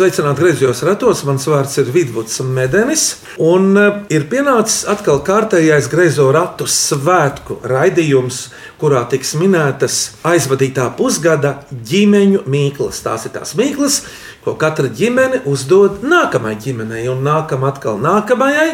Sveicināti griezos ratos, mans vārds ir Vidvuds Medenis, un eh, ir pienācis atkal kārtējais griezo ratu svētku raidījums, kurā tiks minētas aizvadītā pusgada ģimeņu mīklas. Tās ir tās mīklas, ko katra ģimene uzdod nākamajai ģimenei, un nākam atkal nākamajai,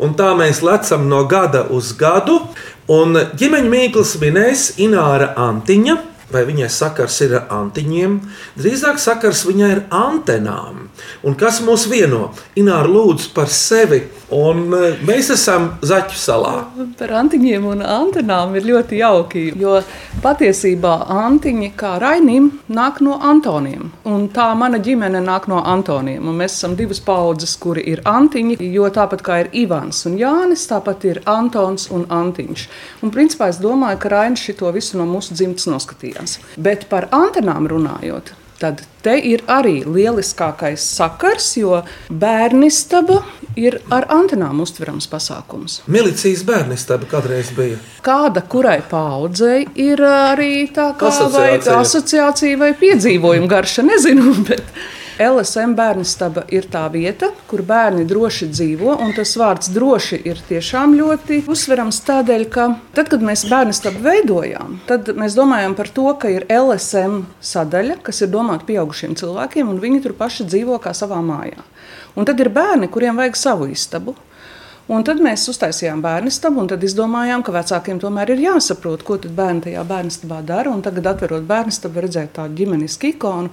un tā mēs lecam no gada uz gadu, un ģimeņu mīklas minēs Ināra Antiņa. Vai viņai sakars ir ar antiņiem? Drīzāk sakars viņai ir antenām. Un kas mūs vieno? Ināra lūdzu par sevi. Un e, mēs esam Zaķu salā. Par antiņiem un antenām ir ļoti jauki. Jo patiesībā antiņi kā rainim nāk no Antoniem. Un tā mana ģimene nāk no Antoniem. Un mēs esam divas paudzes, kuri ir antiņi. Jo tāpat kā ir Ivans un Jānis, tāpat ir Antons un Antiņš. Un principā es domāju, ka Rainis šo visu no mūsu dzimtas noskatījās. Bet par antenām runājot. Tad te ir arī lieliskākais sakars, jo bērnistaba ir ar antenām uztverams pasākums. Milicijas bērnistaba kādreiz bija. Kāda kurai paudzei ir arī tā kā vai Asociācija. asociācija vai piedzīvojuma garša, nezinu. Bet LSM bērnistaba ir tā vieta, kur bērni droši dzīvo, un tas vārds droši ir tiešām ļoti uzsverams tādēļ, ka tad, kad mēs bērnistabu veidojām, tad mēs domājam par to, ka ir LSM sadaļa, kas ir domāta pieaugušiem cilvēkiem, un viņi tur paši dzīvo kā savā mājā. Un tad ir bērni, kuriem vajag savu istabu. Un tad mēs uztaisījām bērnistabu, un tad izdomājām, ka vecākiem tomēr ir jāsaprot, ko bērni tajā bērnistabā dara. Tagad, atverot bērnistabu, redzēt tādu ģimenisku ikonu,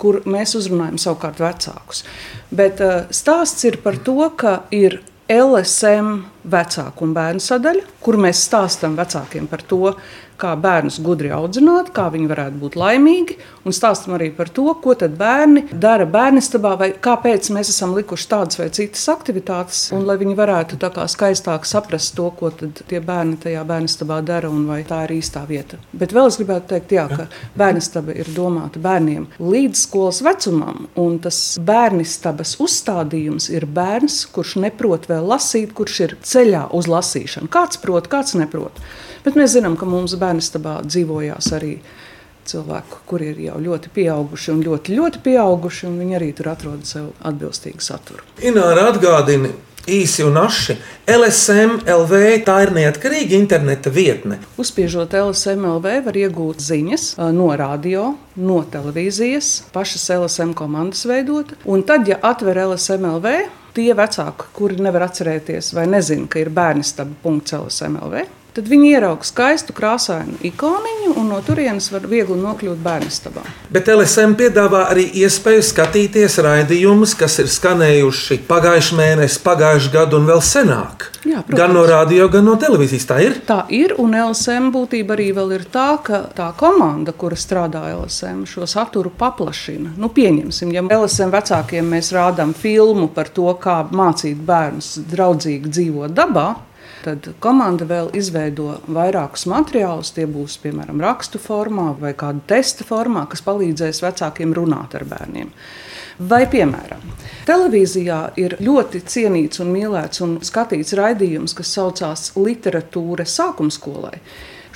kur mēs uzrunājam savukārt vecākus. Bet uh, stāsts ir par to, ka ir LSM vecāku un bērnu sadaļa, kur mēs stāstām vecākiem par to, kā bērnus gudri audzināt, kā viņi varētu būt laimīgi, un stāstam arī par to, ko tad bērni dara bērnistabā, vai kāpēc mēs esam likuši tādas vai citas aktivitātes, un lai viņi varētu tā kā skaistāk saprast to, ko tad tie bērni tajā bērnistabā dara, un vai tā ir īstā vieta. Bet vēl es gribētu teikt, jā, ka bērnistaba ir domāta bērniem līdz skolas vecumam, un tas bērnistabas uzstādījums ir bērns, kurš neprot vēl lasīt, kurš ir ceļā uz lasīšanu. Kāds prot, kāds neprot. Bet mēs zinām, ka mums bērnistabā dzīvojās arī cilvēki, kuri ir jau ļoti pieauguši un ļoti, ļoti pieauguši, un viņi arī tur atrod sev atbilstīgu saturu. Ināra atgādina īsi un aši. LSM LV tā ir neatkarīga interneta vietne. Uzspiežot LSMLV, var iegūt ziņas no radio, no televīzijas, pašas LSM komandas veidot. Un tad, ja atver LSMLV, tie vecāki, kuri nevar atcerēties vai nezina, ka ir bērnistaba.lsmlv, tad viņi ierauga skaistu krāsainu ikoniņu un no turienes var viegli nokļūt bērnistabā. Bet LSM piedāvā arī iespēju skatīties raidījumus, kas ir skanējuši pagājušā mēnesī, pagājušā gada un vēl senāk. Jā, protams. gan no radio, gan no televīzijas. Tā ir. Tā ir, un LSM būtība arī ir tā, ka tā komanda, kura strādā LSM, šo saturu paplašina. Nu, pieņemsim, ja LSM vecākiem mēs rādām filmu par to, kā mācīt bērnus draudzīgi dzīvot dabā. Tad komanda vēl izveido vairākus materiālus. Tie būs piemēram rakstu formā vai kāda testa formā, kas palīdzēs vecākiem runāt ar bērniem. Vai, piemēram, televīzijā ir ļoti cienīts un mīlēts un skatīts raidījums, kas saucās Literatūra sākuma skolai.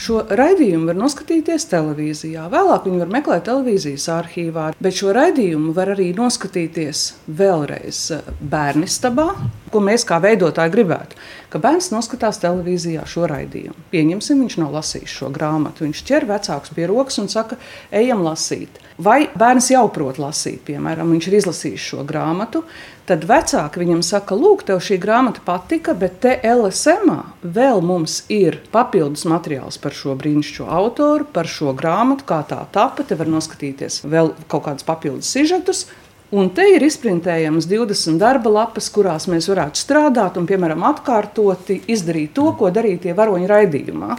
Šo raidījumu var noskatīties televīzijā. Vēlāk viņi var meklēt televīzijas arhīvā, bet šo raidījumu var arī noskatīties vēlreiz eh, bērnistabā, ko mēs kā veidotāji gribētu. Ka bērns noskatās televīzijā šo raidījumu. Pieņemsim, viņš nav lasījis šo grāmatu. Viņš ķer vecākus pie rokas un saka, ejam lasīt. Vai bērns jau prot lasīt, piemēram, viņš ir izlasījis šo grāmatu, tad vecāki viņam saka, lūk, tev šī grāmata patika, bet te LSM vēl mums ir papildus materiāls par šo brīnišķīgo autoru, par šo grāmatu, kā tā tapa. Te var noskatīties vēl kaut kādus papildus sižetus. Un te ir izprintējamas 20 darba lapas, kurās mēs varētu strādāt un, piemēram, atkārtoti izdarīt to, ko darīja tie varoņi raidījumā.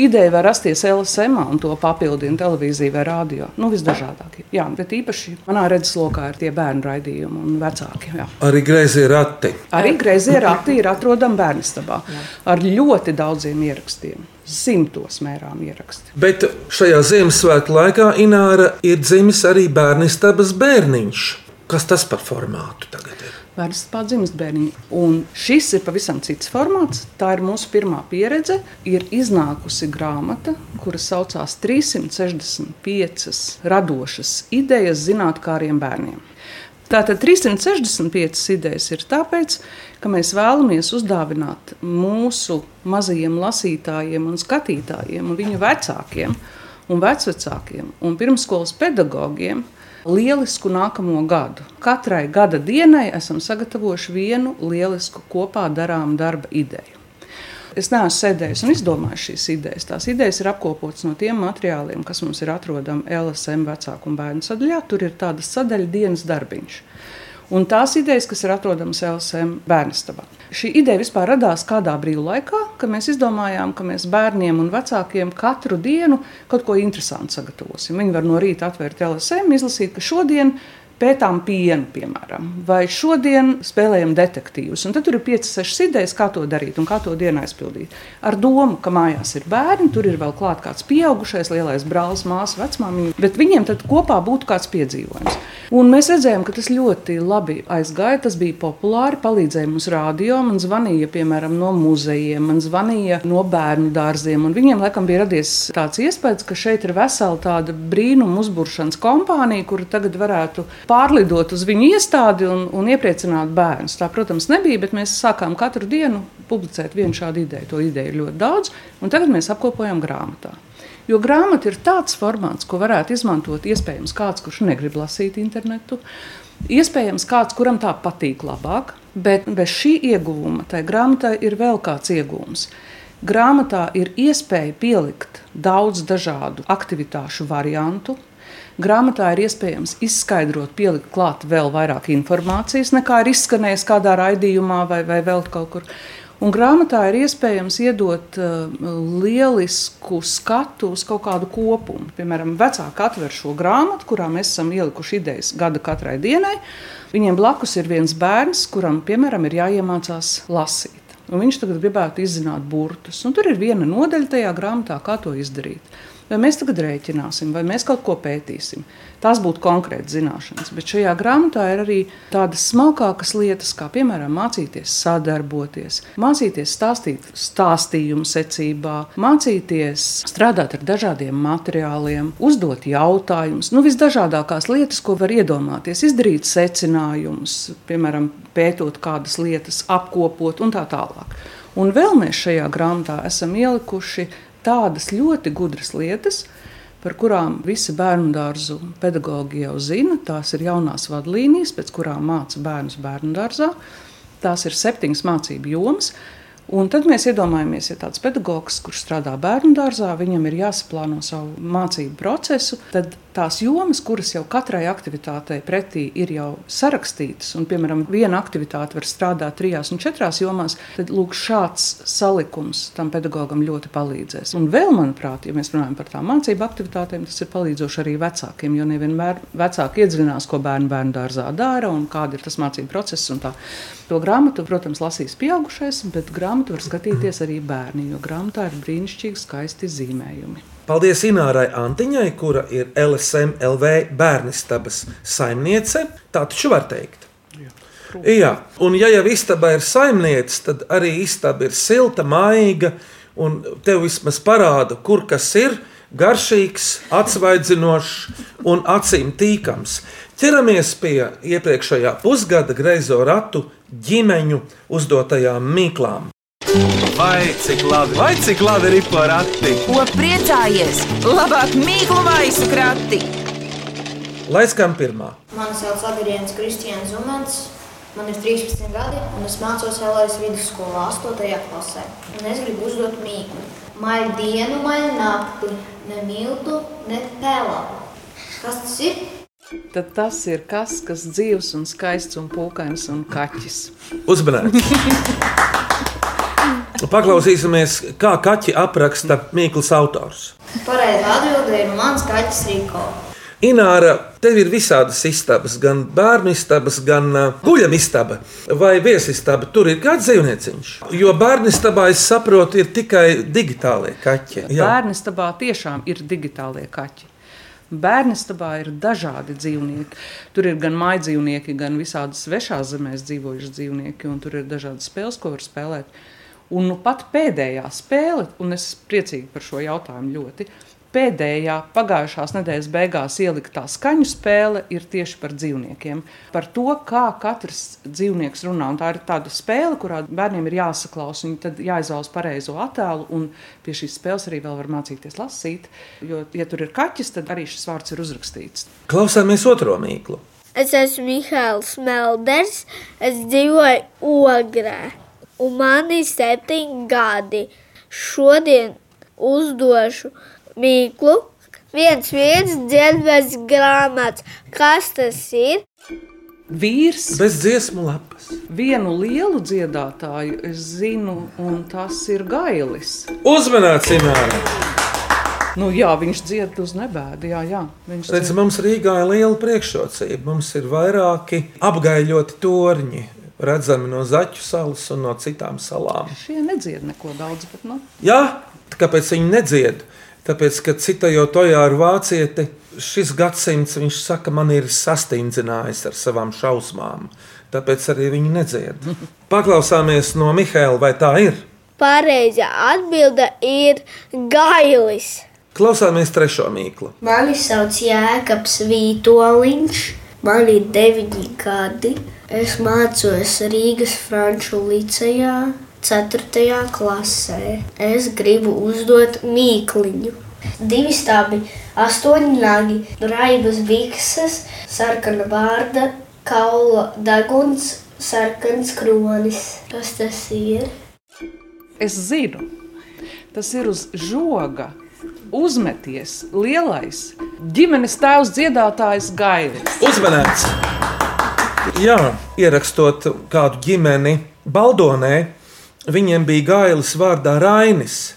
Ideja var rasties LSM, un to papildina televīzija vai radio. Nu, visdažādākie. Jā, bet īpaši manā redzeslokā ir tie bērnu raidījumi un vecāki. Jā. Arī greizi rati. Arī grazījā rati ir atrodama bērnistabā ar ļoti daudziem ierakstiem. Simtos mērām ieraksti. Bet šajā Ziemassvētku laikā Ināra ir dzimis arī bērnistabas bērniņš. Kas tas par formātu tagad ir? Vērsts pārdzimis bērniņu. Un šis ir pavisam cits formāts. Tā ir mūsu pirmā pieredze. Ir iznākusi grāmata, kuras saucās 365 radošas idejas zinātnāriem bērniem. Tātad 365 idejas ir tāpēc, ka mēs vēlamies uzdāvināt mūsu mazajiem lasītājiem un skatītājiem un viņu vecākiem un vecvecākiem un pirmskolas pedagogiem lielisku nākamo gadu. Katrai gada dienai esam sagatavojuši vienu lielisku kopā darām darba ideju. Es neesmu sēdējis un izdomājis šīs idejas. Tās idejas ir apkopotas no tiem materiāliem, kas mums ir atrodami LSM vecāku un bērnu sadaļā. Tur ir tāda sadaļa dienas darbiņš. Un tās idejas, kas ir atrodamas LSM bērnistabā. Šī ideja vispār radās kādā brīvlaikā, kad mēs izdomājām, ka mēs bērniem un vecākiem katru dienu kaut ko interesantu sagatavosim. Viņi var no rīta atvērt LSM, izlasīt, ka šodien pētām pienu, piemēram, vai šodien spēlējam detektīvus. Un tad tur ir 5, 6 idejas, kā to darīt un kā to dienu aizpildīt. Ar domu, ka mājās ir bērni, tur ir vēl klāt kāds pieaugušais, lielais brālis, māsa, vecmāmiņa, bet viņiem tad kopā būtu kāds piedzīvojums. Un mēs redzējām, ka tas ļoti labi aizgāja, tas bija populāri, palīdzēja mums rādio, man zvanīja, piemēram, no muzejiem, man zvanīja no bērnu dārziem, un viņiem laikam bija radies tāds iespējas, ka šeit ir vesela tāda brīnuma uzburšanas kompānija, kura tagad varētu pārlidot uz viņu iestādi un, un iepriecināt bērnus. Tā, protams, nebija, bet mēs sākām katru dienu publicēt vienu šādu ideju. To ideju ir ļoti daudz, un tagad mēs apkopojam grāmatā. Jo grāmata ir tāds formāts, ko varētu izmantot iespējams kāds, kurš negrib lasīt internetu. Iespējams, kāds, kuram tā patīk labāk, bet bez šī ieguvuma tai grāmatai ir vēl kāds iegūms. Grāmatā ir iespēja pielikt daudz dažādu aktivitāšu variantu, Grāmatā ir iespējams izskaidrot, pielikt klāt vēl vairāk informācijas, nekā ir izskanējis kādā raidījumā vai, vai vēl kaut kur. Un grāmatā ir iespējams iedot uh, lielisku skatu uz kaut kādu kopumu. Piemēram, vecāki atver šo grāmatu, kurā mēs esam ielikuši idejas gada katrai dienai. Viņiem blakus ir viens bērns, kuram, piemēram, ir jāiemācās lasīt. Un viņš tagad gribētu izzināt burtus. Un tur ir viena nodaļa tajā grāmatā, kā to izdarīt. Vai mēs tagad rēķināsim, vai mēs kaut ko pētīsim. Tās būtu konkrētas zināšanas. Bet šajā grāmatā ir arī tādas smalkākas lietas, kā piemēram mācīties sadarboties, mācīties stāstīt stāstījumu secībā, mācīties strādāt ar dažādiem materiāliem, uzdot jautājumus. Nu, visdažādākās lietas, ko var iedomāties, izdarīt secinājumus, piemēram, pētot kādas lietas, apkopot un tā tālāk. Un vēl mēs šajā grāmatā esam ielikuši tādas ļoti gudras lietas, par kurām visi bērnu dārzu pedagoģi jau zina. Tās ir jaunās vadlīnijas, pēc kurām māca bērnus bērnu dārzā. Tās ir septiņas mācību jomas. Un tad mēs iedomājamies, ja tāds pedagogs, kurš strādā bērnu dārzā, viņam ir jāsaplāno savu mācību procesu, tad tās jomas, kuras jau katrai aktivitātei pretī ir jau sarakstītas, un, piemēram, viena aktivitāte var strādāt trijās un četrās jomās, tad lūk, šāds salikums tam pedagogam ļoti palīdzēs. Un vēl, manuprāt, ja mēs runājam par tām mācību aktivitātēm, tas ir palīdzoši arī vecākiem, jo nevienmēr vecāki iedzinās, ko bērnu bērnu dārzā dara un kāda ir tas mācību process. To grāmatu, protams, lasīs pieaugušais, bet grāmatu var skatīties arī bērni, jo grāmatā ir brīnišķīgi skaisti zīmējumi. Paldies Inārai Antiņai, kura ir LSM LV bērnistabas saimniece. Tā taču var teikt. Jā, un ja jau istaba ir saimniece, tad arī istaba ir silta, maiga, un tev vismaz parāda, kur kas ir garšīgs, atsvaidzinošs un acīm tīkams. Ķeramies pie iepriekšējā pusgada greizo ratu ģimeņu uzdotajām mīklām. Vai cik labi, vai cik labi ir porakti? Ko priecājies? Labāk mīklu maisu krati! Lai skan pirmā. Mani sauc Adrians Kristians Zumans. Man ir 13 gadi, un es mācos LS vidusskolā 8. klasē. Un es gribu uzdot mīklu. Maļ dienu, maļ nakti, ne miltu, ne pēlāpu. Kas tas ir? Tad tas ir kas, kas dzīves un skaists un pūkains un kaķis. Uzmanīgi! Paklausīsimies, kā kaķi apraksta Mikls autors. Pareizā atbildē ir mans kaķis Rīko. Ināra, tev ir visādas istabas, gan bērnu istabas, gan uh, guļam istaba vai viesistaba. Tur ir kāds dzīvnieciņš. Jo bērnu istabā, es saprotu, ir tikai digitālie kaķi. Bērnu istabā tiešām ir digitālie kaķi. Bērnistabā ir dažādi dzīvnieki. Tur ir gan mājas dzīvnieki, gan visādi svešās zemēs dzīvojuši dzīvnieki, un tur ir dažādas spēles, ko var spēlēt. Un nu, pat pēdējā spēle, un es esmu priecīga par šo jautājumu ļoti, pēdējā pagājušās nedēļas beigās ieliktā skaņu spēle ir tieši par dzīvniekiem. Par to, kā katrs dzīvnieks runā. Un tā ir tāda spēle, kurā bērniem ir jāsaklaus, viņi tad jāizvēlas pareizo attēlu. Un pie šīs spēles arī vēl var mācīties lasīt. Jo, ja tur ir kaķis, tad arī šis vārds ir uzrakstīts. Klausāmies otro mīklu. Es esmu Mihāls Melders, es dzīvoju Ogrē, un man ir septiņi gadi. Šodien uzdošu mīklu, viens viens dziedmas grāmatas. Kas tas ir? Vīrs Bez dziesmu lapas. vienu lielu dziedātāju es zinu, un tas ir Gailis. Uzmanīts, Ināra! Nu, jā, viņš dzied uz nebēdu. Jā, jā, viņš Redz, mums Rīgā ir liela priekšrocība. Mums ir vairāki apgaļoti torņi, redzami no Zaķu salas un no citām salām. Šie nedzied neko daudz, bet nu, Jā, kāpēc viņi nedzied? Tāpēc, ka citajot tojā ar vācieti, šis gadsimts, viņš saka, man ir sastingzinājis ar savām šausmām. Tāpēc arī viņi nedzied. Paklausāmies no Mihēla, vai tā ir? Pareizā atbilde ir gailis. Klausāmies trešo mīklu. Mani sauc Jēkabs Vītoliņš, man ir deviņi gadi. Es mācos Rīgas Franču licejā, 4. klasē. Es gribu uzdot mīkliņu. Divi stābi, astoņi nagi, raibas bikses, sarkana vārda, kaula deguns, sarkans kronis. Kas tas ir? es zinu, tas ir uz žoga. Uzmeties lielais ģimenes tēvs dziedātājs Gailis. Uzmanīts! Jā, ierakstot kādu ģimeni Baldonē, viņiem bija gailis vārdā Rainis.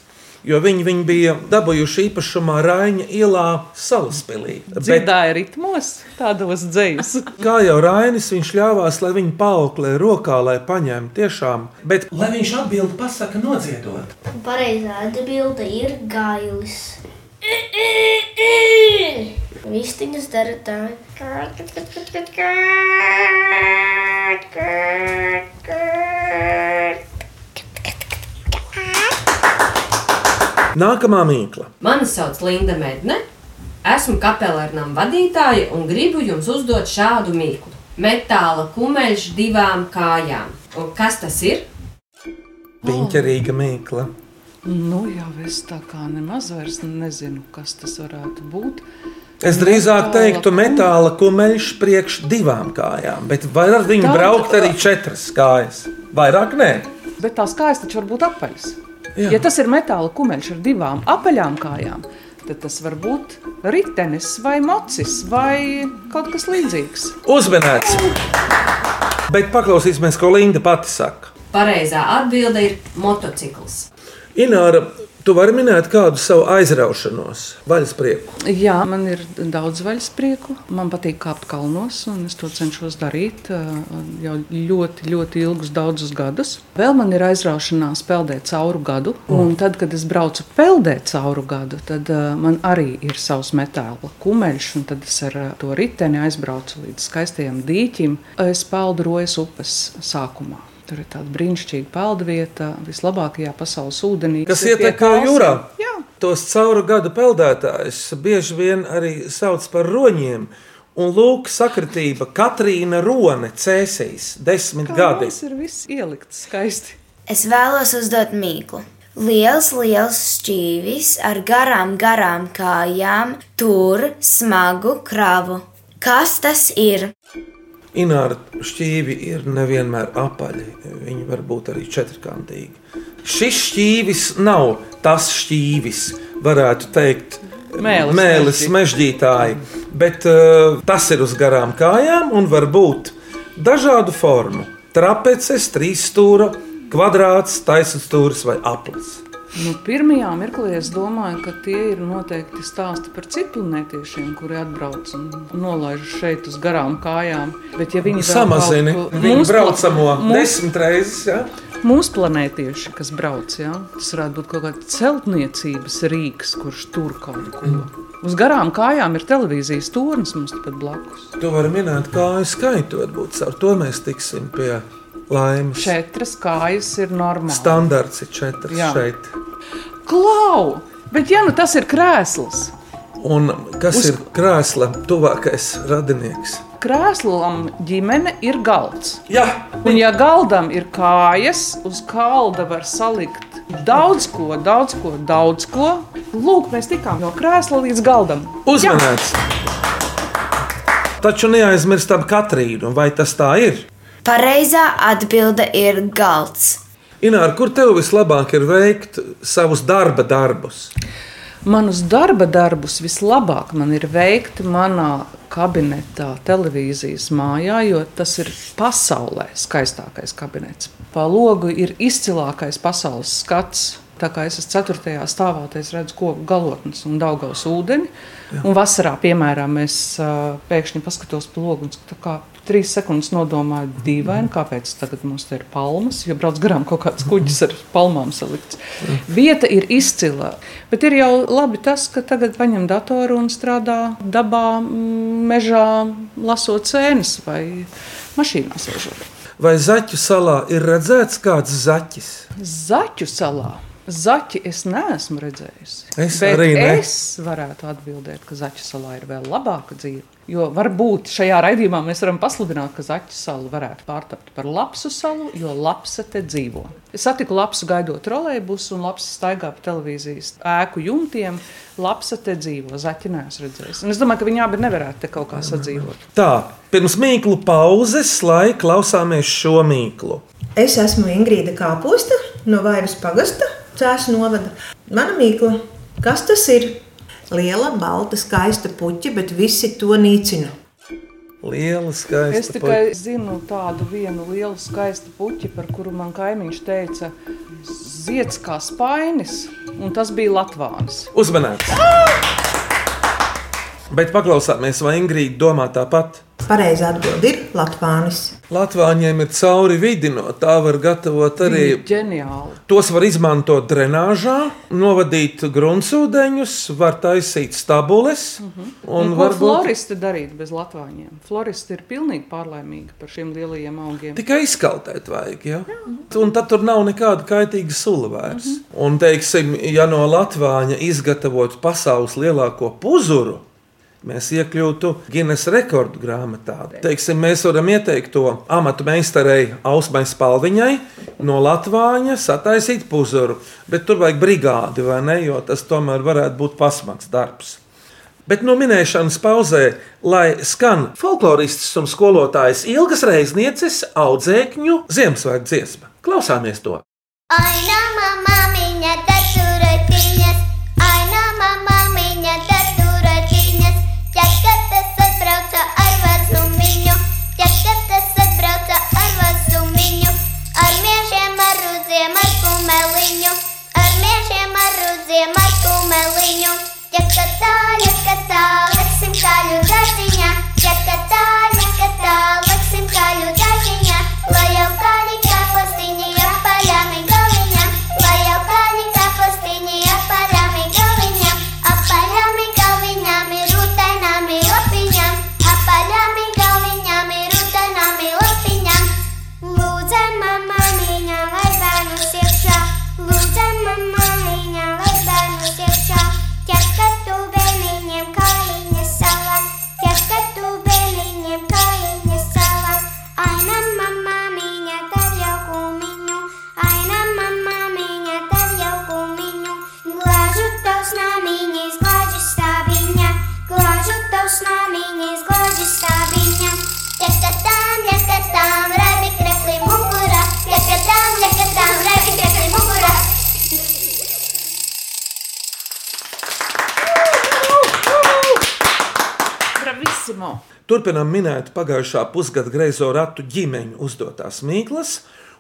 Jo viņi, viņi bija dabūjuši īpašumā Raina ielā Salaspēlī. Dziedāja ritmos, tādos dzējos. Kā jau Rainis, viņš ļāvās, lai viņu paauklē rokā, lai paņemtu tiešām. Bet, lai viņš atbild, pasaka nodziedot. Pareizā atbilde ir gailis. Vistiņas dara tā. Nākamā mīkla. Mani sauc Linda Medne. Esmu kapelārnām vadītāja un gribu jums uzdot šādu mīklu. Metāla kumeļš divām kājām. Un kas tas ir? Piņķerīga mīkla. Nu, jā, es tā kā nemaz vairs nezinu, kas tas varētu būt. Es drīzāk teiktu, metāla kumeļš priekš divām kājām, bet var ar viņu braukt arī četras kājas. Vairāk nē. Bet tās kājas taču var būt apaļas. Jā. Ja tas ir metāla kumeļš ar divām apaļām kājām, tad tas var būt ritenis vai mocis vai kaut kas līdzīgs. Uzmanīts! Bet paklausīsimies, ko Linda pati saka. Pareizā atbilde ir motocikls. Ināra, tu vari minēt kādu savu aizraušanos, vaļasprieku. Jā, man ir daudz vaļasprieku. Man patīk kāpt kalnos, un es to cenšos darīt ā, jau ļoti, ļoti ilgus, daudzus gadus. Vēl man ir aizraušanās peldēt cauru gadu. Un tad, kad es braucu peldēt cauru gadu, tad ā, man arī ir savs metāla kumeļš, un tad es ar ā, to riteni aizbraucu līdz skaistajam dīķim. Es peldu rojas upes sākumā. Tur ir tāda brīnišķīga peldvieta, vislabākajā pasaules ūdenī. Kas ir pie ietek kā kalsiem. jūrā? Jā, Tos cauru gadu peldētājus bieži vien arī sauc par roņiem. Un lūk, sakritība Katrīna Rone cēsīs desmit gadi. Tas ir viss ielikts skaisti. Es vēlos uzdot mīklu. Liels, liels šķīvis ar garām, garām kājām, tur smagu kravu. Kas tas ir? Ināra šķīvi ir nevienmēr apaļi, viņi var būt arī četrkantīgi. Šis šķīvis nav tas šķīvis, varētu teikt, Mēlis mēlis mežģī. mežģītāji, bet uh, tas ir uz garām kājām un var būt dažādu formu. Trapeces, trīsstūra, kvadrāts, taisnstūris vai aplis. Nu, pirmajā mirklī es domāju, ka tie ir noteikti stāsti par citplanētiešiem, kuri atbrauc un nolaiž šeit uz garām kājām. Bet, ja viņi ko- viņu braucamo mūsu- desmit reizes. Ja? mūsu planētieši, kas brauc. Ja? Tas varētu būt kaut kāds celtniecības rīks, kurš tur kaut ko. Uz garām kājām ir televīzijas tornis mums tepat blakus. Tu vari minēt kāju skaitu, varbūt ar to mēs tiksim pie laimes. Četras kājas ir normāli. Standarts ir četras Jā. šeit. Klau! Bet ja nu tas ir krēsls, Un kas Uz- ir krēsla tuvākais radinieks? krēslam ģimene ir galds. Jā, Un, ja galdam ir kājas, uz galda var salikt daudz ko, daudz ko, daudz ko. Lūk, mēs tikām no krēsla līdz galdam. uzmanīts. Taču neaizmirstam Katrīnu, vai tas tā ir? Pareizā atbilde ir galds. Ināra, kur tev vislabāk ir veikt savus darba darbus? Manus darba darbus vislabāk man ir veikt manā kabinetā, televīzijas mājā, jo tas ir pasaulē skaistākais kabinets. Pa logu ir izcilākais pasaules skats. Tā kā es esmu 4. stāvā, es redzu koku galotnes un daudzos ūdeni. Un vasarā, piemēram, es pēkšņi paskatos pa logu un tā kā trīs sekundes nodomāju, dīvaini, kāpēc tagad mums te ir palmas, jo brauc garām kaut kāds kuģis ar palmām salikts. Vieta ir izcila, bet ir jau labi tas, ka tagad paņem datoru un strādā dabā, mm, mežā, lasot sēnes vai mašīnā sēžot. Vai Zaķu salā ir redzēts kāds zaķis? Zaķu salā. Zaķi es neesmu redzējusi. Es arī ne. es varētu atbildēt, ka Zaķu salā ir vēl labāka dzīve. Jo varbūt šajā raidījumā mēs varam pasludināt, ka Zaķu salu varētu pārtapt par lapsu salu, jo lapsa te dzīvo. Es satiku lapsu gaidot trolēļbusu, un lapsa staigā pa televīzijas ēku jumtiem. Lapsa te dzīvo, zaķi neesmu redzējis. Un es domāju, ka viņi abi nevarētu te kaut kā sadzīvot. Tā, pirms mīklu pauzes, lai klausāmies šo mīklu. Es esmu Ingrīda Kāposta no Vaivas pagasta, Cēlā novada. Mana mīkla, kas tas ir? Liela, balta, skaista puķa, bet visi to nīcina. Liela, skaista. Es tikai zinu tādu vienu lielu skaistu puķi, par kuru man kaimiņš teica, zieds kā spainis, un tas bija Latvijas. Uzmanīts! Bet paklausāmies, vai Ingrīda domā tāpat. Pareizā atbilde ir Latvijas. Latvāņiem ir cauri vidi, no tā var gatavot arī. Ģeniāli. Tos var izmantot drenāžā, novadīt gruntsūdeņus, var taisīt stabules. Uh -huh. Un ko varbūt... floristi darīt bez Latvāņiem? Floristi ir pilnīgi pārlaimīgi par šiem lielajiem augiem. Tikai izkaltēt vajag, ja? un tad tur nav nekāda kaitīga sula vairs. Uh -huh. Un, teiksim, ja no Latvāņa izgatavotu pasaules lielāko puzuru, mēs iekļūtu Guinness rekordu grāmatā. Teiksim, mēs varam ieteikt to amatu meistarei Ausmai Spalviņai no Latvāņa sataisīt puzuru, bet tur vajag brigādi, vai ne, jo tas tomēr varētu būt pasmags darbs. Bet no minēšanas pauzē, lai skan folkloristas un skolotājas ilgas reiznieces audzēkņu Ziemassvētku dziesma. Klausāmies to! Aina Я каталя каталась, симка людина, як каталя каталась, симка людина. Turpinām minēt pagājušā pusgada greizo ratu ģimeņu uzdotās mīklas,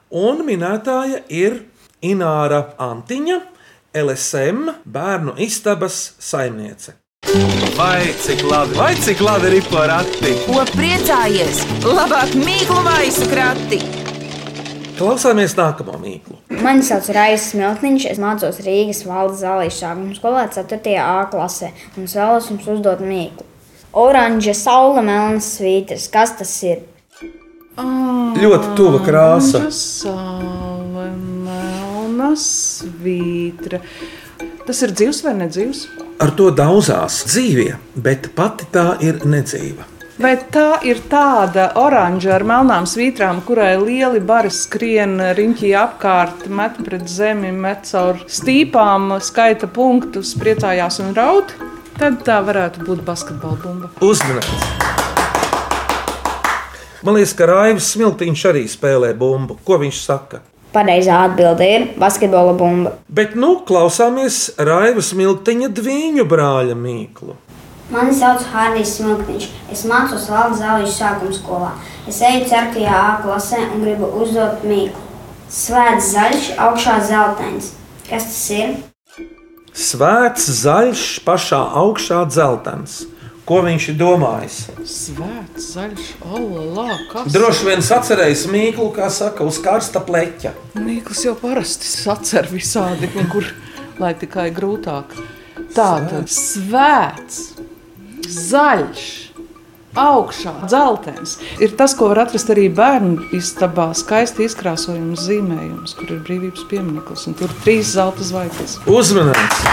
un minētāja ir Ināra Antiņa, LSM bērnu istabas saimniece. Vai cik labi, vai cik labi ir porakti? Ko priecājies? Labāk mīklu maisu krati! Klausāmies nākamo mīklu. Mani sauc Raisa Smiltniņš, es mācos Rīgas valdes zālīšu sākuma skolā 4. A klasē un es vēlos jums uzdot mīklu. Oranža saule, melnas svītras. Kas tas ir? Ļoti tuva krāsa. Saule, melna svītra. Tas ir dzīves vai nedzīves? Ar to daudzās dzīvie, bet pati tā ir nedzīva. Vai tā ir tāda oranža ar melnām svītrām, kurai lieli bari skrien riņķī apkārt, met pret zemi, met caur stīpām, skaita punktus, priecājās un raud? Tad tā varētu būt basketbola bumba. Uzmanīts! Man liekas, ka Raivs Smiltiņš arī spēlē bumbu. Ko viņš saka? Pareizā atbilde ir basketbola bumba. Bet nu klausāmies Raiva Smiltiņa dviņu brāļa mīklu. Mani sauc Hārdijs Smilkniņš. Es mācos valdes zālīšu sākuma skolā. Es eju 4. A klasē un gribu uzdot mīklu. Svēts zaļš, augšā zeltains. Kas tas ir? Svēts, zaļš, pašā augšā dzeltens. Ko viņš ir domājis? Svēts, zaļš, olā, kas Droši vien atcerējis mīklu, kā saka, uz karsta pleķa. Mīkls jau parasti sacer visādi, kur lai tikai grūtāk. Tātad svēts, zaļš, augšā dzeltens. Ir tas, ko var atrast arī bērnu istabā. Skaisti izkrāsojums zīmējums, kur ir brīvības piemineklis. un Tur ir trīs zelta zvaigznes. Uzmanīts!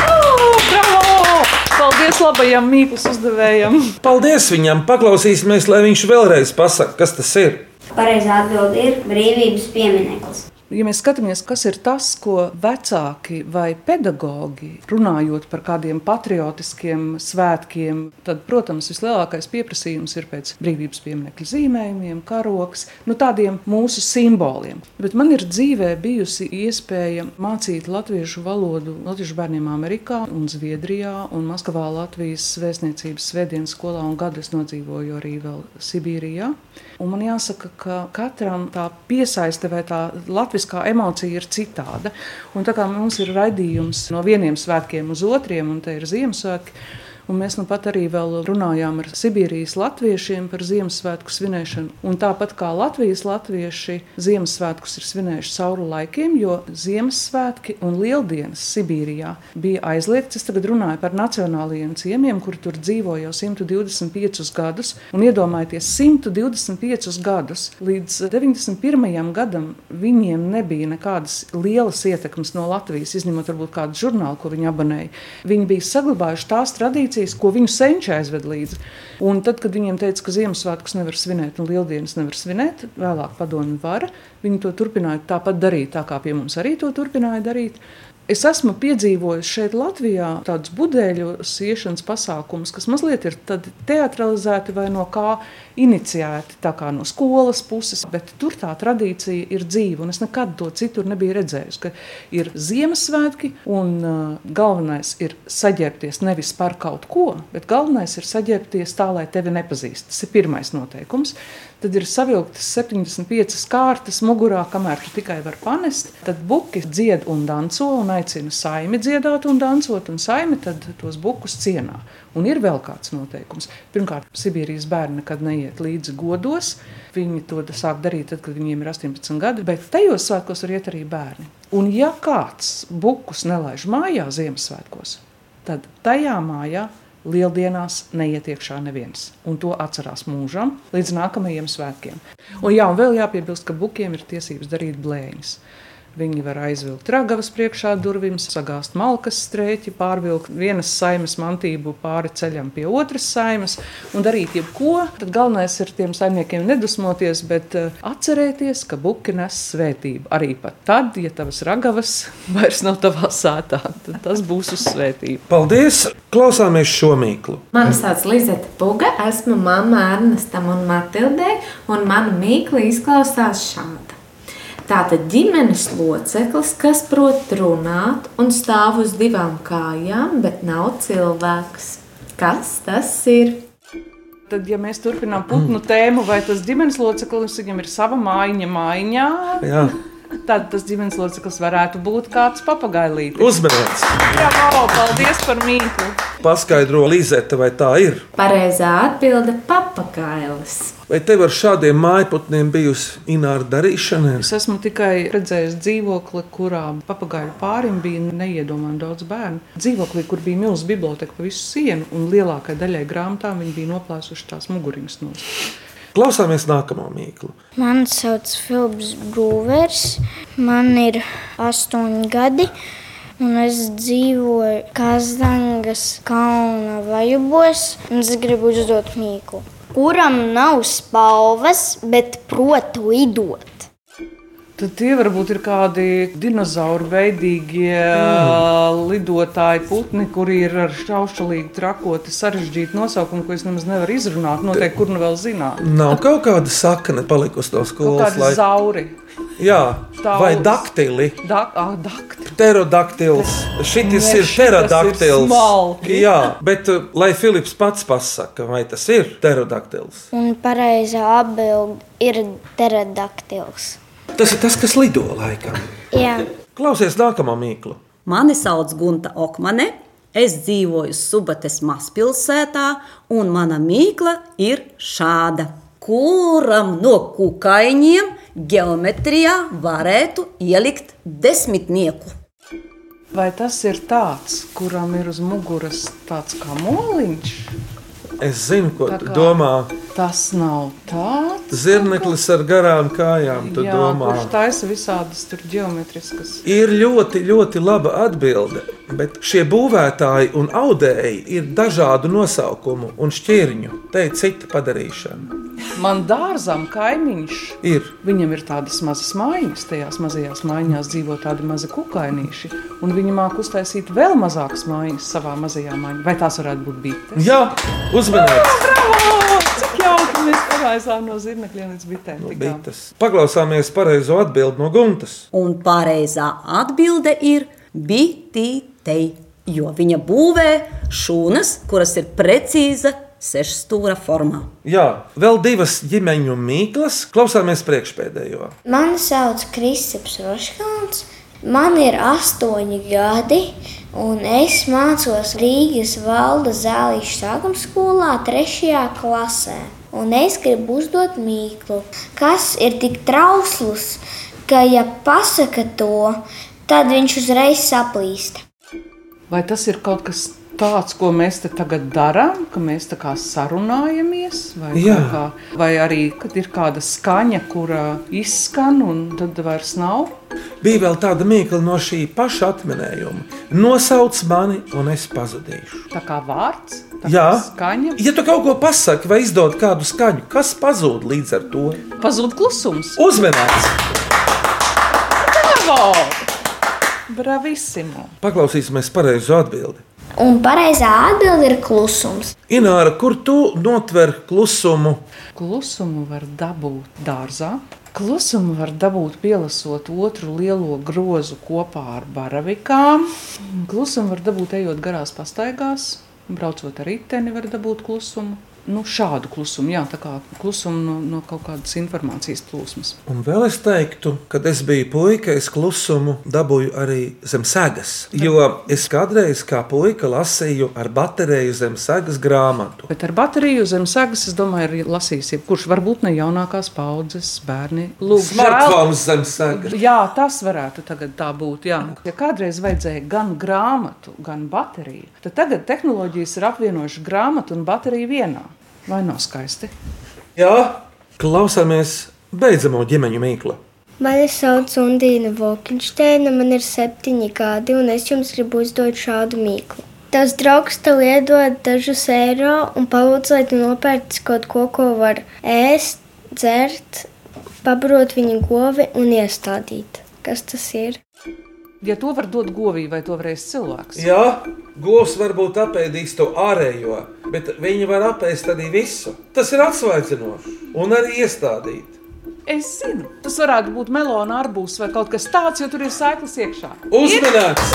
Bravo! Paldies labajam mīklas uzdevējam! Paldies viņam! Paklausīsimies, lai viņš vēlreiz pasakā, kas tas ir. Pareizā atbilde ir brīvības piemineklis. Ja mēs skatāmies, kas ir tas, ko vecāki vai pedagogi runājot par kādiem patriotiskiem svētkiem, tad, protams, vislielākais pieprasījums ir pēc brīvības pieminiektu zīmējumiem, karoks, nu, tādiem mūsu simboliem. Bet man ir dzīvē bijusi iespēja mācīt latviešu valodu latviešu bērniem Amerikā un Zviedrijā un Maskavā Latvijas vēstniecības svētdienas skolā un gadu es nodzīvoju arī vēl Sibīrijā. Un man jāsaka, ka katram tā piesaiste vai tā latviskā emocija ir citāda. Un tā kā mums ir raidījums no vieniem svētkiem uz otriem, un te ir Ziemassvētki, Un mēs nu pat arī runājām ar Sibīrijas latviešiem par Ziemassvētku svinēšanu. Un tāpat kā Latvijas latvieši Ziemassvētkus ir svinējuši cauri laikiem, jo Ziemassvētki un Lieldienas Sibīrijā bija aizliegts. Es tagad runāju par nacionālajiem ciemiem, kur tur dzīvo jau 125 gadus. Un iedomājieties, 125 gadus līdz 91. gadam viņiem nebija nekādas lielas ietekmes no Latvijas, izņemot varbūt kādu žurnālu, ko viņi abonēja. Viņi bija saglabājuši tās tradīcijas, ko viņu senči aizved līdzi. Un tad, kad viņiem teica, ka Ziemassvētkus nevar svinēt un Lieldienas nevar svinēt, vēlāk padomju vara, viņi to turpināja tāpat darīt, tā kā pie mums arī to turpināja darīt. Es esmu piedzīvojis šeit, Latvijā, tādus budeļu siešanas pasākumus, kas mazliet ir teatralizēti vai no kā kā no skolas puses, bet tur tā tradīcija ir dzīva. Es nekad to citur nebiju redzējis, ka ir Ziemassvētki un uh, galvenais ir saģērbties nevis par kaut ko, bet galvenais ir saģērbties tā, lai tevi nepazīst. Tas ir pirmais noteikums. Tad ir savilktas 75 kārtas mugurā, kamēr tu tikai vari panest. Tad buki dzied un danco un aicina saimi dziedāt un dancot, un saimi tos bukus cienā. Un ir vēl kāds noteikums. Pirmkārt, Sibīrijas bērni nekad neiet līdzi godos. Viņi to sāk darīt, tad, kad viņiem ir 18 gadi, bet tajos svētkos var iet arī bērni. Un ja kāds bukus nelaiž mājā Ziemassvētkos, tad tajā mājā Lieldienās neiet iekšā neviens, un to atcerās mūžam līdz nākamajiem svētkiem. Un, jā, un vēl jāpiebilst, ka bukiem ir tiesības darīt blēņas. Viņi var aizvilkt ragavas priekšā durvīm, sagāzt malkas strēķi, pārvilkt vienas saimes mantību pāri ceļam pie otras saimes un darīt jebko. Tad galvenais ir tiem saimniekiem nedusmoties, bet uh, atcerēties, ka buki nes svētību. Arī pat tad, ja tavas ragavas vairs nav tavā sētā, tad tas būs uz svētību. Paldies! Klausāmies šo mīklu. Mani sauc Lizeta Puga, esmu mamma Ernestam un Matildei, un mana mīkla izklausās šādi. Tātad ģimenes loceklis, kas prot runāt un stāv uz divām kājām, bet nav cilvēks. Kas tas ir? Tad, ja mēs turpinām putnu tēmu, vai tas ģimenes loceklis viņam ir sava mājiņa mājā, Jā. Tad tas ģimenes loceklis varētu būt kāds papagailītis. Uzmanīts! Bravo! Paldies par mīklu! Paskaidro, Līzete, vai tā ir? Pareizā atbilde - papagailis. Vai tev ar šādiem mājputniem bijusi ināra darīšana? Es esmu tikai redzējis dzīvokli, kurā papagaļu pārim bija neiedomājami daudz bērnu. Dzīvoklī, kur bija milzīga biblioteka pa visu sienu, un lielākajai daļai grāmatām viņi bija noplēsuši tās muguriņas no. Klausāmies nākamo mīklu. Mani sauc Filips Brūvers, man ir astoņi gadi. Un es dzīvoju Kazangas kalna vajubos, un es gribu uzdot mīklu. Kuram nav spalvas, bet prot lidot? Tad tie varbūt ir kādi dinozauru veidīgie mm. lidotāji, putni, kuri ir ar šaušalīgu, trakoti, sarežģītu nosaukumu, ko es nemaz nevaru izrunāt. Noteikti, kur nu vēl zināt. Nav kaut kāda sakne palikusi no skolas. Kādi zauri. Jā, Tauls. vai daktili? Dak, ah, daktili. Pterodaktils. Šitis Ne, ir pterodaktils. ir. Jā, bet lai Filips pats pasaka, vai tas ir pterodaktils. Un pareizā atbilde ir pterodaktils. Tas ir tas, kas lido laikam. Jā. Klausies nākamo mīklu. Mani sauc Gunta Okmane. Es dzīvoju Subates mazpilsētā, un mana mīkla ir šāda. Kuram no kukaiņiem geometrijā varētu ielikt desmitnieku? Vai tas ir tāds, kuram ir uz muguras tāds kā moliņš? Es zinu, ko tu domā. Tas nav tāds. Zirneklis ar garām kājām, tu Jā, domā. kurš taisa visādas tur geometriskas. Ir ļoti, ļoti laba atbilde, bet šie būvētāji un audēji ir dažādu nosaukumu un šķirņu. Te ir cita padarīšana. Man dārzam kaimiņš. Ir. Viņam ir tādas mazas mājiņas, tajās mazajās mājiņās dzīvo tādi mazi kukainīši, un viņi māk uztaisīt vēl mazākas mājiņas savā mazajā mājiņā. Vai tās varētu būt bites? Jā, uzmanīgs! Bravo! Cik jauki mēs pagaisām no zirnekļiem līdz bitēm. tikām. Bites. Paklausāmies pareizo atbildi no Guntas. Un pareizā atbilde ir bitītei, jo viņa būvē šūnas, kuras ir precīza sešstūra formā. Jā, vēl divas ģimeņu mīklas. Klausāmies priekšpēdējo. Mani sauc Kristaps Roškāns. Man ir astoņi gadi, un es mācos Rīgas valda zālīšu sākuma skolā, trešajā klasē. Un es gribu uzdot mīklu, kas ir tik trausls, ka, ja pasaka to, tad viņš uzreiz saplīst. Vai tas ir kaut kas tāds, ko mēs te tagad darām, ka mēs tā kā sarunājamies? Vai, kā, vai arī, kad ir kāda skaņa, kura izskan, un tad vairs nav? Bija vēl tāda mīkla no šī paša atminējuma. Nosauc mani, un es pazudīšu. Tā kā vārds, tā Jā, kā skaņa. ja tu kaut ko pasaki vai izdod kādu skaņu, kas pazūd līdz ar to? Pazūd klusums. Uzmanīgs! Bravo! Bravissimo! Paklausīsimies pareizo atbildi. Un pareizā atbilde ir klusums. Ināra, kur tu notver klusumu? Klusumu var dabūt dārzā. Klusumu var dabūt, pielasot otru lielo grozu kopā ar baravikām. Klusumu var dabūt, ejot garās pastaigās, braucot ar riteni, var dabūt klusumu. Nu, šādu klusumu, jā, tā kā klusumu no, no kaut kādas informācijas plūsmas. Un vēl es teiktu, kad es biju puika, es klusumu dabūju arī zem segas. Jo es kādreiz kā puika lasīju ar bateriju zem segas grāmatu. Bet ar bateriju zem segas, es domāju, ir lasījis jebkurš, varbūt ne jaunākās paudzes bērni. Lūk, Smartphones zem segas. Jā, tas varētu tagad tā būt. Jā. Ja kādreiz vajadzēja gan grāmatu, gan bateriju, tad tagad tehnoloģijas ir apvienojušas grāmatu un bateriju vienā. Vai nav skaisti? Jā, klausāmies beidzamo ģimeņu mīklu. Mani sauc Undīna Vokinšteina, man ir septiņi gadi, un es jums gribu uzdot šādu mīklu. Tavs draugs tev iedod dažus eiro un palūdz, lai tu nopērci kaut ko, ko var ēst, dzert, pabarot viņa govi un iestādīt. Kas tas ir? Ja to var dot govī, vai to varēs cilvēks? Jā, govs varbūt apēdīs to ārējo, bet viņi var apēst arī visu. Tas ir atsvaidzinoši un arī iestādīt. Es zinu, tas varētu būt melona arbūs vai kaut kas tāds, jo tur ir saiklis iekšā. Uzmanīgs!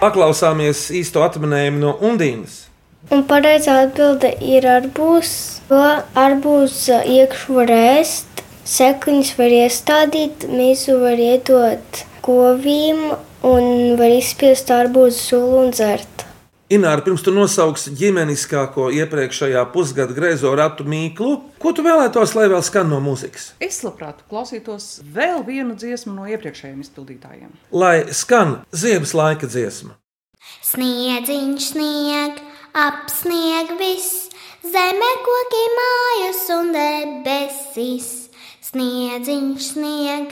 Paklausāmies īsto atminējumu no Undīnas. Un pareizā atbilde ir arbūs. To arbūs iekšā sekliņus var iestādīt, mīsu var iedot govīm un var izspiest arbūzu sulu un dzert. Ināra, pirms tu nosauksi ģimeniskāko iepriekšējā pusgada greizo ratu mīklu, ko tu vēlētos, lai vēl skan no mūzikas? Es labprāt klausītos vēl vienu dziesmu no iepriekšējiem izpildītājiem. Lai skan ziemas laika dziesma. Sniedziņš snieg, apsnieg viss, zeme, koki, mājas un debesis. Sniedziņš snieg,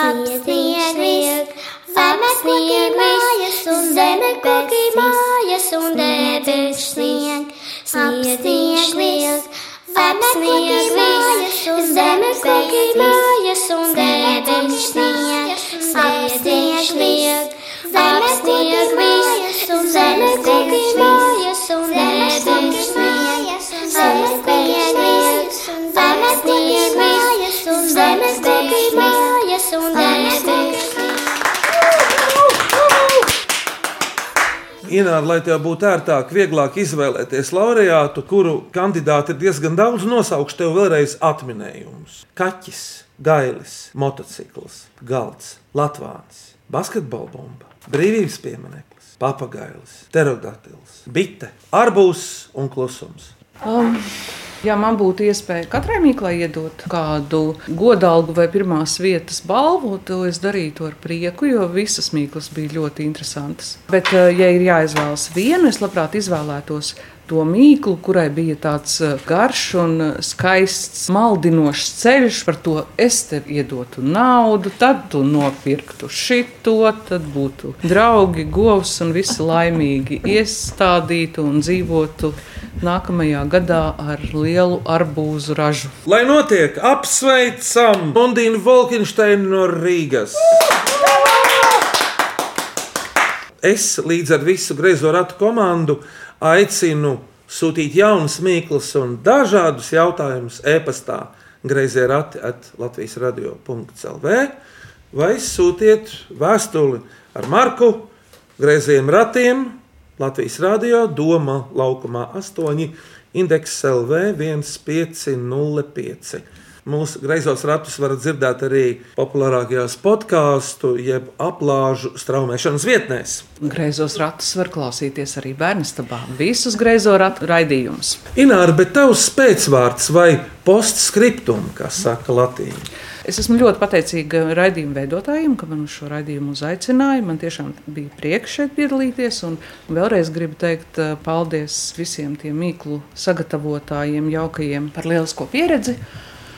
apsnieg viss, koki, mājas un zeme, koki, mājas un debesis. Snieg, apsnieg viss. Apsnieg viss, zeme, koki, mājas un debesis. Snieg, apsnieg viss. Apsnieg viss, Ināra, lai tev būtu ērtāk, vieglāk izvēlēties laureātu, kuru kandidāti ir diezgan daudz, nosaukšu tev vēlreiz atminējumus. Kaķis, gailis, motocikls, galds, latvāns, basketbola bumba, brīvības piemineklis, papagailis, pterodaktīls, bite, arbūs un klusums. Um, ja man būtu iespēja katrai mīklai iedot kādu godalgu vai pirmās vietas balvu, to es darītu ar prieku, jo visas mīklas bija ļoti interesantas. Bet, eh, ja ir jāizvēlas viena, es labprāt izvēlētos to mīklu, kurai bija tāds eh, garš un eh, skaists, maldinošs ceļš. Par to es tev iedotu naudu, tad tu nopirktu šito, tad būtu draugi, govs un visi laimīgi iestādītu un dzīvotu nākamajā gadā ar lielu arbūzu ražu. Lai notiek, apsveicam Mondīnu Volkensteinu no Rīgas! Es līdz ar visu greizo ratu komandu aicinu sūtīt jaunas mīklas un dažādus jautājumus e-pastā grazē rati at Latvijas radio.clv vai sūtiet vēstuli ar Marku Greiziem ratiem Latvijas radio Doma laukumā 8 indeks LV 1505. Mūsu greizos ratus varat dzirdēt arī populārākajās podkāstu, jeb aplāžu straumēšanas vietnēs. Greizos ratus var klausīties arī bērnastabā. Visus greizo ratu raidījumus. Ināra, bet tavs spēcvārds vai postscriptum, kā saka Latvija? Es esmu ļoti pateicīga raidījuma veidotājiem, ka man uz šo raidījumu uzaicināja. Man tiešām bija prieks šeit piedalīties. Un vēlreiz gribu teikt eh, paldies visiem tiem mīklu sagatavotājiem, jaukajiem par lielisko pieredzi.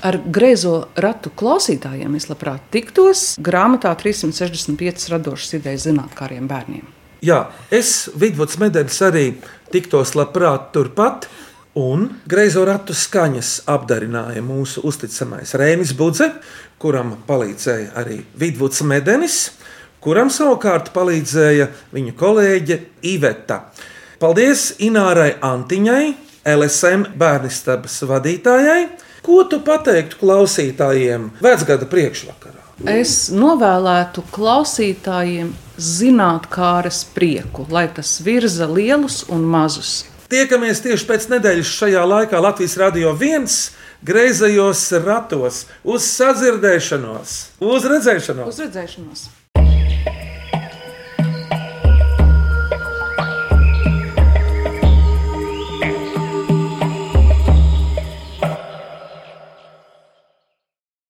Ar griezo ratu klausītājiem es labprāt tiktos grāmatā 365 radošas idejas zinātniem bērniem. Jā, es Vidvuds Medenis arī tiktos labprāt turpat. Un greizo ratu skaņas apdarināja mūsu uzticamais Rēnis Budze, kuram palīdzēja arī Vidvuds Medenis, kuram savukārt palīdzēja viņa kolēģe Iveta. Paldies Inārai Antiņai, LSM bērnistabas vadītājai. Ko tu pateiktu klausītājiem vecgada priekšvakarā? Es novēlētu klausītājiem zināt, kā ar prieku, lai tas virza lielus un mazus. Tiekamies tieši pēc nedēļas šajā laikā Latvijas Rādio 1 greizajos ratos uz sadzirdēšanos, uz redzēšanos. Uz redzēšanos!